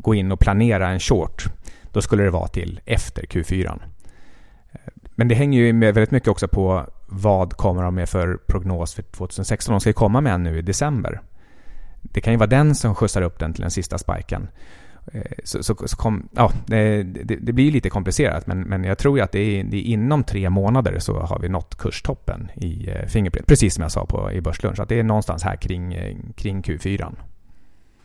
gå in och planera en short, då skulle det vara till efter Q4. Men det hänger ju med väldigt mycket också på vad kommer de med för prognos för 2016. De ska ju komma med en nu i december. Det kan ju vara den som skjutsar upp den till den sista spiken. Eh, så, så, så kom, ja, det, det, blir lite komplicerat men, men jag tror att det är, det är, inom tre månader så har vi nått kurstoppen i eh, Fingerprint. Precis som jag sa på, i börslunch. Att det är någonstans här kring, eh, kring Q4.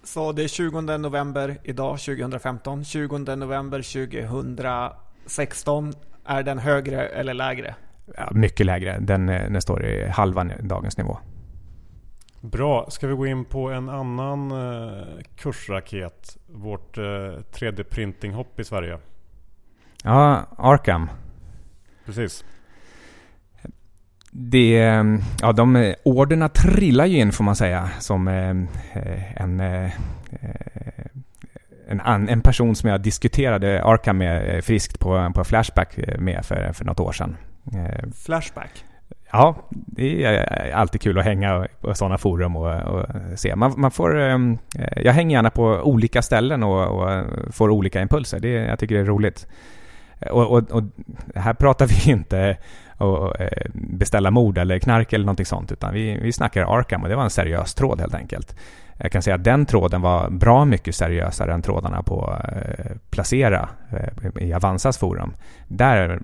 Så det är 20 november idag, 2015. 20 november 2016. Är den högre eller lägre? Ja, mycket lägre. Den, den står i halva dagens nivå. Bra, ska vi gå in på en annan eh, kursraket? Vårt eh, 3D-printing-hopp i Sverige. Ja, Arkham. Precis. Det, ja, de orderna trillar ju in får man säga som eh, en, eh, en, en person som jag diskuterade Arkham med eh, friskt på, på Flashback med för, för något år sedan. Flashback? Ja, det är eh, alltid kul att hänga på sådana forum och, och se. Man, man, får, ehm, eh, jag hänger gärna på olika ställen och, och får olika impulser. Det, jag tycker det är roligt. Eh, och, och, och här pratar vi inte och beställa mord eller knark eller någonting sånt. Utan vi, vi snackar Arkham och det var en seriös tråd helt enkelt. Jag kan säga att den tråden var bra mycket seriösare än trådarna på eh, Placera eh, i Avanzas forum. Där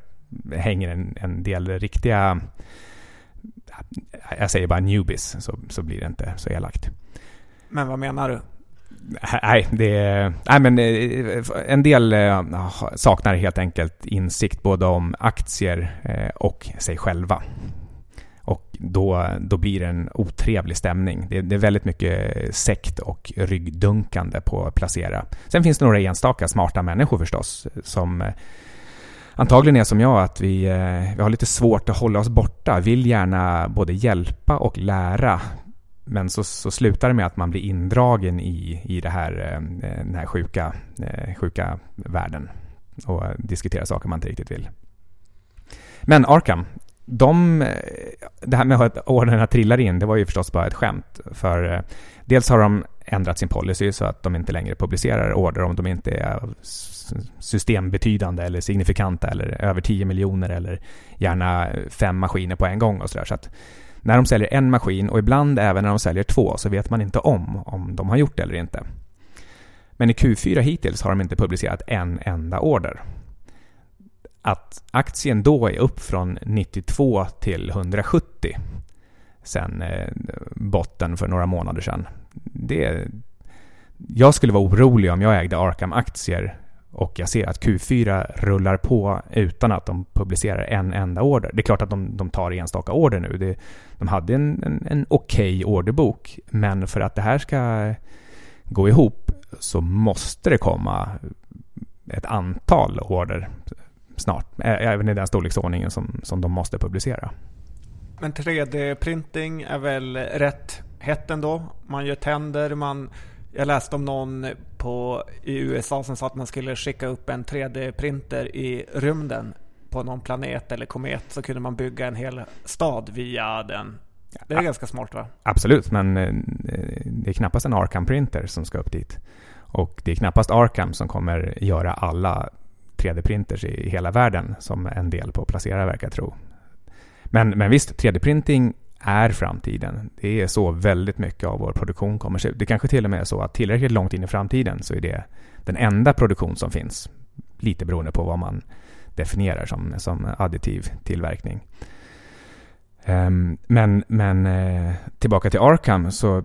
hänger en, en del riktiga, jag säger bara newbies, så, så blir det inte så elakt. Men vad menar du? Nej, det, nej men eh, en del eh, saknar helt enkelt insikt både om aktier eh, och sig själva. Och då, då blir det en otrevlig stämning. Det, det är väldigt mycket sekt och ryggdunkande på placera. Sen finns det några enstaka smarta människor förstås som antagligen är som jag att vi, eh, vi har lite svårt att hålla oss borta. Vill gärna både hjälpa och lära men så, så slutar det med att man blir indragen i, i det här, eh, eh den här sjuka, eh, sjuka världen och diskuterar saker man inte riktigt vill. Men Arkham, de, eh, det här med att ordnarna trillar in, det var ju förstås bara ett skämt. För eh, dels har de ändrat sin policy så att de inte längre publicerar order om de inte är systembetydande eller signifikanta eller över 10 miljoner eller gärna fem maskiner på en gång och sådär. Så att när de säljer en maskin och ibland även när de säljer två så vet man inte om om de har gjort det eller inte. Men i Q4 hittills har de inte publicerat en enda order. Att aktien då är upp från 92 till 170 sen eh, botten för några månader sedan. Det, jag skulle vara orolig om jag ägde Arkham-aktier och jag ser att Q4 rullar på utan att de publicerar en enda order. Det är klart att de, de tar enstaka order nu. Det, de hade en, en, en okej okay orderbok, men för att det här ska gå ihop så måste det komma ett antal order snart. Även i den storleksordningen som, som de måste publicera. Men 3D-printing är väl rätt hett ändå? Man gör tänder, man jag läste om någon på, i USA som sa att man skulle skicka upp en 3D-printer i rymden på någon planet eller komet så kunde man bygga en hel stad via den. Det är ja, ganska smart va? Absolut, men eh, det är knappast en Arkham-printer som ska upp dit. Och det är knappast Arkham som kommer göra alla 3D-printers i hela världen som en del på Placera verkar tro. Men, men visst, 3D-printing är framtiden. Det är så väldigt mycket av vår produktion kommer se ut. Det kanske till och med är så att tillräckligt långt in i framtiden så är det den enda produktion som finns. Lite beroende på vad man definierar som, som additiv tillverkning. Ehm, men men eh, tillbaka till Arkham så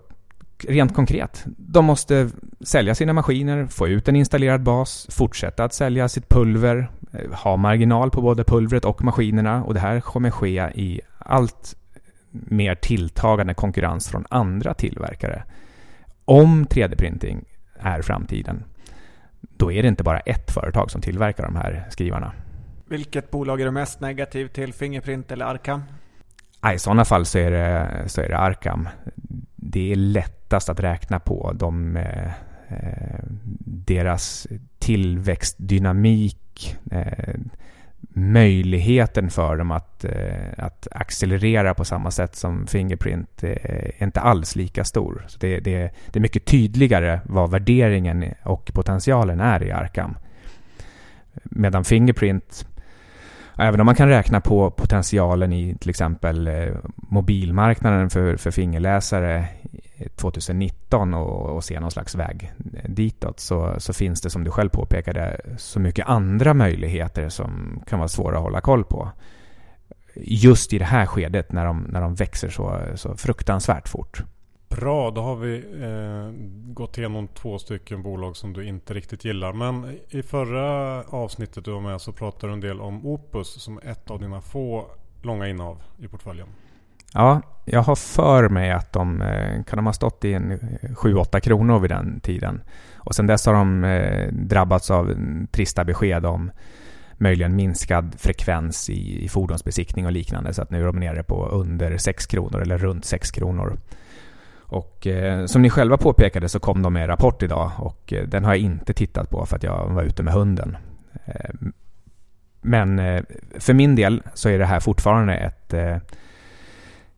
rent konkret. De måste sälja sina maskiner, få ut en installerad bas, fortsätta att sälja sitt pulver, eh, ha marginal på både pulvret och maskinerna och det här kommer ske i allt mer tilltagande konkurrens från andra tillverkare. Om 3D-printing är framtiden, då är det inte bara ett företag som tillverkar de här skrivarna. Vilket bolag är du mest negativ till? Fingerprint eller Arkham? I sådana fall så är, det, så är det Arkham. Det är lättast att räkna på de, eh, deras tillväxtdynamik, eh, möjligheten för dem att, eh, att accelerera på samma sätt som Fingerprint eh, är inte alls lika stor. Så det, det, det är mycket tydligare vad värderingen och potentialen är i Arkham. Medan Fingerprint, även om man kan räkna på potentialen i till exempel eh, mobilmarknaden för, för fingerläsare 2019 och, och se någon slags väg ditåt så, så finns det som du själv påpekade så mycket andra möjligheter som kan vara svåra att hålla koll på. Just i det här skedet när de, när de växer så, så fruktansvärt fort. Bra, då har vi eh, gått igenom två stycken bolag som du inte riktigt gillar. Men i förra avsnittet du var med så pratade du en del om Opus som ett av dina få långa innehav i portföljen. Ja, jag har för mig att de eh, kan de ha stått i en eh, 7-8 kronor vid den tiden. Och sen dess har de eh, drabbats av trista besked om möjligen minskad frekvens i, i fordonsbesiktning och liknande. Så att nu är de nere på under 6 kronor eller runt 6 kronor. Och eh, som ni själva påpekade så kom de med rapport idag och eh, den har jag inte tittat på för att jag var ute med hunden. Eh, men eh, för min del så är det här fortfarande ett, eh,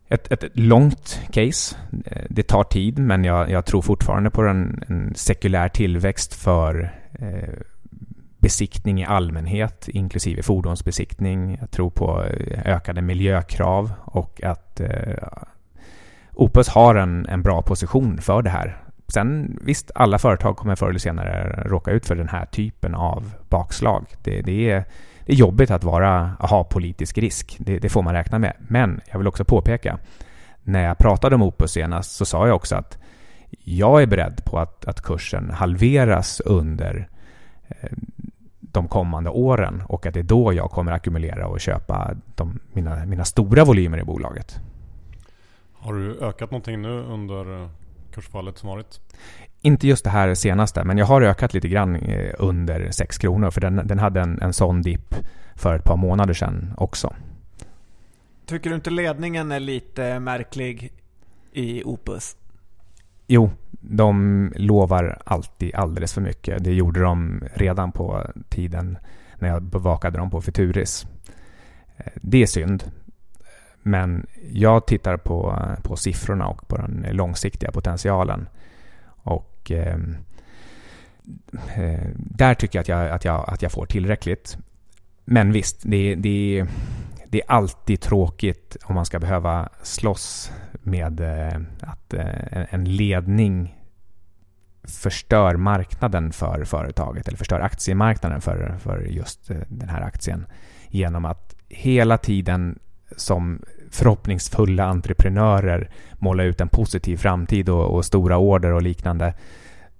ett, ett långt case. Eh, det tar tid men jag, jag tror fortfarande på en, en sekulär tillväxt för eh, besiktning i allmänhet, inklusive fordonsbesiktning. Jag tror på eh, ökade miljökrav och att Opus har en, en bra position för det här. Sen visst, alla företag kommer förr eller senare råka ut för den här typen av bakslag. Det, det, är, det är jobbigt att vara, ha politisk risk. Det, det, får man räkna med. Men jag vill också påpeka, när jag pratade om Opus senast så sa jag också att jag är beredd på att, att kursen halveras under eh, de kommande åren och att det är då jag kommer ackumulera och köpa de, mina, mina stora volymer i bolaget. Har du ökat någonting nu under eh, kursfallet som varit? Inte just det här senaste, men jag har ökat lite grann eh, under 6 kronor för den, den hade en, en sån dipp för ett par månader sedan också. Tycker du inte ledningen är lite märklig i Opus? Jo, de lovar alltid alldeles för mycket. Det gjorde de redan på tiden när jag bevakade dem på Futuris. Eh, det är synd. Men jag tittar på, på siffrorna och på den långsiktiga potentialen. Och ehm, eh, där tycker jag att jag, att, jag att jag får tillräckligt. Men visst, det, det, det är alltid tråkigt om man ska behöva slåss med eh, att eh, en ledning förstör marknaden för företaget eller förstör aktiemarknaden för, för just eh, den här aktien genom att hela tiden som förhoppningsfulla entreprenörer måla ut en positiv framtid och, och stora order och liknande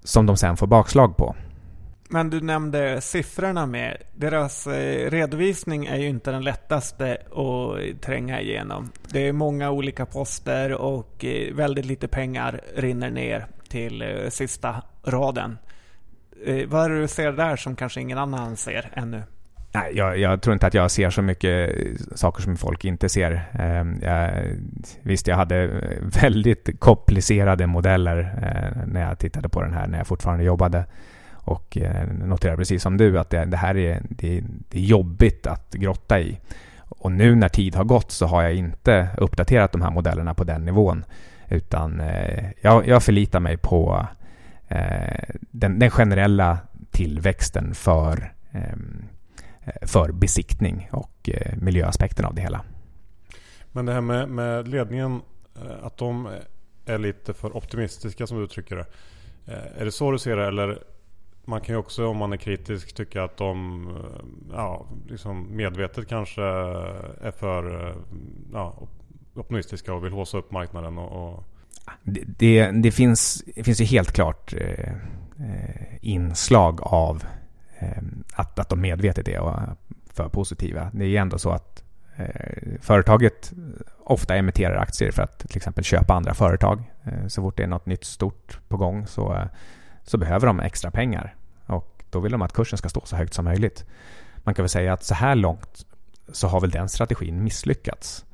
som de sen får bakslag på. Men du nämnde siffrorna med. Deras eh, redovisning är ju inte den lättaste att tränga igenom. Det är många olika poster och eh, väldigt lite pengar rinner ner till eh, sista raden. Vad är det du ser där som kanske ingen annan ser ännu? Nej, jag, jag, tror inte att jag ser så mycket saker som folk inte ser. Ehm, jag, visst, jag hade väldigt komplicerade modeller eh, när jag tittade på den här när jag fortfarande jobbade. Och eh, noterade precis som du att det, det här är, det, det, är jobbigt att grotta i. Och nu när tid har gått så har jag inte uppdaterat de här modellerna på den nivån. Utan eh, jag, jag förlitar mig på den, den generella tillväxten för ehm, för besiktning och eh, miljöaspekten av det hela. Men det här med, med ledningen, eh, att de är lite för optimistiska som du uttrycker det. Är det så du ser det eller man kan ju också om man är kritisk tycka att de ja, liksom medvetet kanske är för ja, optimistiska och vill håsa upp marknaden. Och, och... Det, det, det, finns, det finns ju helt klart eh, inslag av Ehm, att, att de medvetet är för positiva. Det är ändå så att eh, företaget ofta emitterar aktier för att till exempel köpa andra företag. Eh, så fort det är något nytt stort på gång så, så behöver de extra pengar och då vill de att kursen ska stå så högt som möjligt. Man kan väl säga att så här långt så har väl den strategin misslyckats.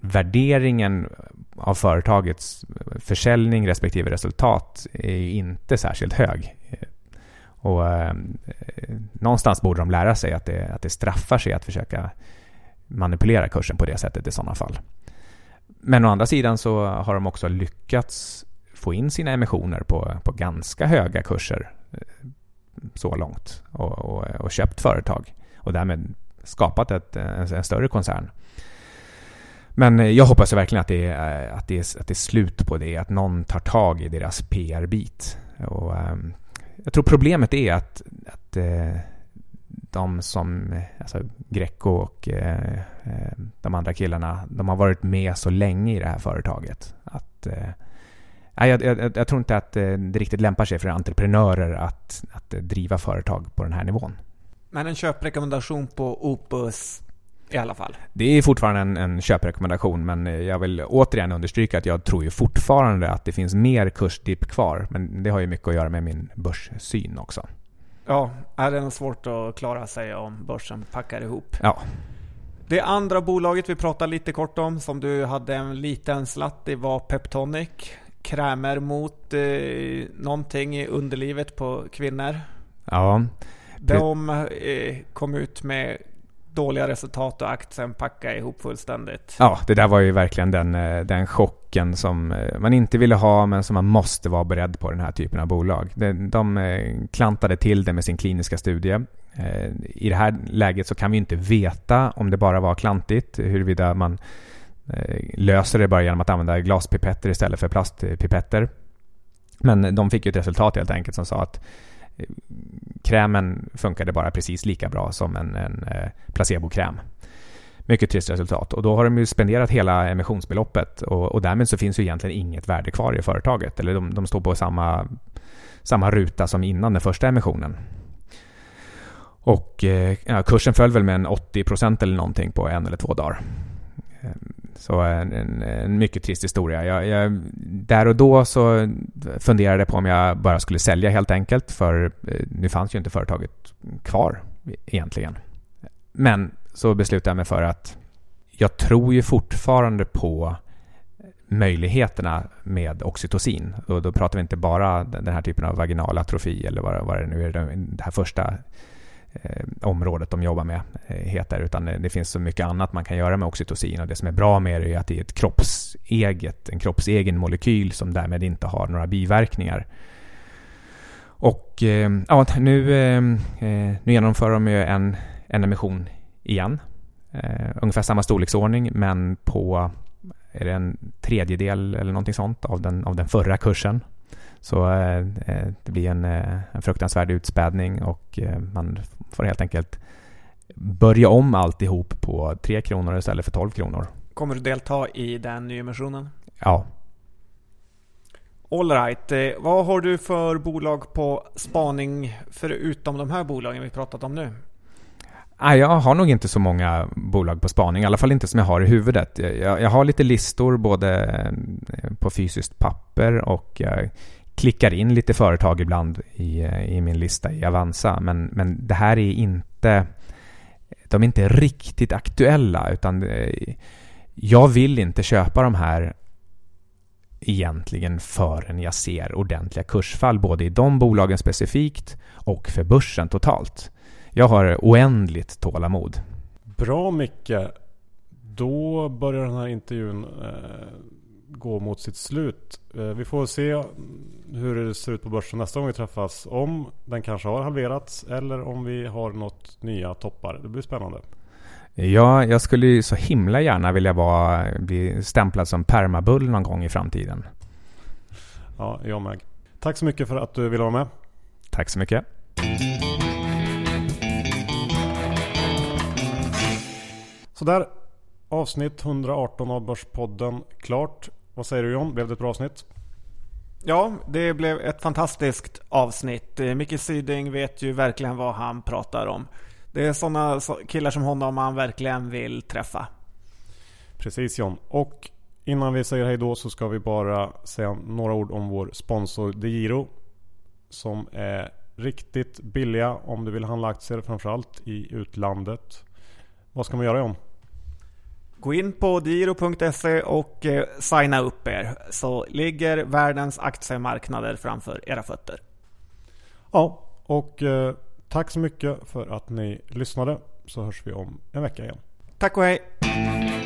Värderingen av företagets försäljning respektive resultat är inte särskilt hög. Och eh, någonstans borde de lära sig att det, att det straffar sig att försöka manipulera kursen på det sättet i sådana fall. Men å andra sidan så har de också lyckats få in sina emissioner på, på ganska höga kurser eh, så långt och, och, och köpt företag och därmed skapat ett, en, en, större koncern. Men jag hoppas verkligen att det, är, att, det är, att det är slut på det, att någon tar tag i deras PR-bit. Och, ehm, jag tror problemet är att, att eh, de som, alltså Greco och eh, eh, de andra killarna, de har varit med så länge i det här företaget. Att, eh, jag, jag, jag, tror inte att eh, det riktigt lämpar sig för entreprenörer att, att driva företag på den här nivån. Men en köprekommendation på Opus i alla fall. Det är fortfarande en, en köprekommendation men jag vill återigen understryka att jag tror ju fortfarande att det finns mer kursdipp kvar. Men det har ju mycket att göra med min börssyn också. Ja, är det är svårt att klara sig om börsen packar ihop. Ja. Det andra bolaget vi pratade lite kort om som du hade en liten slatt i var Peptonic. Krämer mot eh, någonting i underlivet på kvinnor. Ja. De eh, kom ut med dåliga resultat och aktien packade ihop fullständigt. Ja, det där var ju verkligen den, eh, den chocken som eh, man inte ville ha men som man måste vara beredd på den här typen av bolag. De, de klantade till det med sin kliniska studie. I det här läget så kan vi inte veta om det bara var klantigt, huruvida man löser det bara genom att använda glaspipetter istället för plastpipetter. Men de fick ju ett resultat helt enkelt som sa att krämen funkade bara precis lika bra som en, en eh, placebokräm. Mycket trist resultat. Och då har de ju spenderat hela emissionsbeloppet och, och därmed så finns ju egentligen inget värde kvar i företaget. Eller de, de står på samma, samma ruta som innan den första emissionen. Och eh, ja, kursen föll väl med en 80 procent eller någonting på en eller två dagar. Så en, en, en, mycket trist historia. Jag, jag, där och då så funderade jag på om jag bara skulle sälja helt enkelt. För eh, nu fanns ju inte företaget kvar e-, egentligen. Men så beslutade jag mig för att jag tror ju fortfarande på möjligheterna med oxytocin. Och då pratar vi inte bara den här typen av vaginal atrofi eller vad, vad det nu är, det här första Eh, området de jobbar med eh, heter. Utan det, det, finns så mycket annat man kan göra med oxytocin. Och det som är bra med det är att det är ett kroppseget, en kroppsegen molekyl som därmed inte har några biverkningar. Och eh, ja, nu, eh, eh nu genomför de ju en, en emission igen. Eh, ungefär samma storleksordning men på är det en tredjedel eller någonting sånt av den, av den förra kursen. Så eh, det blir en, en fruktansvärd utspädning och man får helt enkelt börja om alltihop på 3 kronor istället för 12 kronor. Kommer du delta i den nyemissionen? Ja. Alright, vad har du för bolag på spaning förutom de här bolagen vi pratat om nu? jag har nog inte så många bolag på spaning, i alla fall inte som jag har i huvudet. Jag, har lite listor både på fysiskt papper och jag klickar in lite företag ibland i, eh, i min lista i Avanza. Men, men det här är inte... De är inte riktigt aktuella utan eh, jag vill inte köpa de här egentligen förrän jag ser ordentliga kursfall både i de bolagen specifikt och för börsen totalt. Jag har oändligt tålamod. Bra Micke. Då börjar den här intervjun eh, gå mot sitt slut. Eh, vi får se hur det ser ut på börsen nästa gång vi träffas. Om den kanske har halverats eller om vi har något nya toppar. Det blir spännande. Ja, jag skulle ju så himla gärna vilja vara, bli stämplad som permabull någon gång i framtiden. Ja, jag med. Tack så mycket för att du ville vara med. Tack så mycket. Sådär. Avsnitt 118 av Börspodden klart. Vad säger du John? Blev det ett bra avsnitt? Ja, det blev ett fantastiskt avsnitt. Eh, Micke Syding vet ju verkligen vad han pratar om. Det är sådana killar som honom man verkligen vill träffa. Precis John. Och innan vi säger hej då så ska vi bara säga några ord om vår sponsor DeGiro. Som är riktigt billiga om du vill handla aktier framförallt i utlandet. Vad ska man göra John? Gå in på diro.se och eh, signa upp er så ligger världens aktiemarknader framför era fötter. Ja, och eh, tack så mycket för att ni lyssnade så hörs vi om en vecka igen. Tack och hej!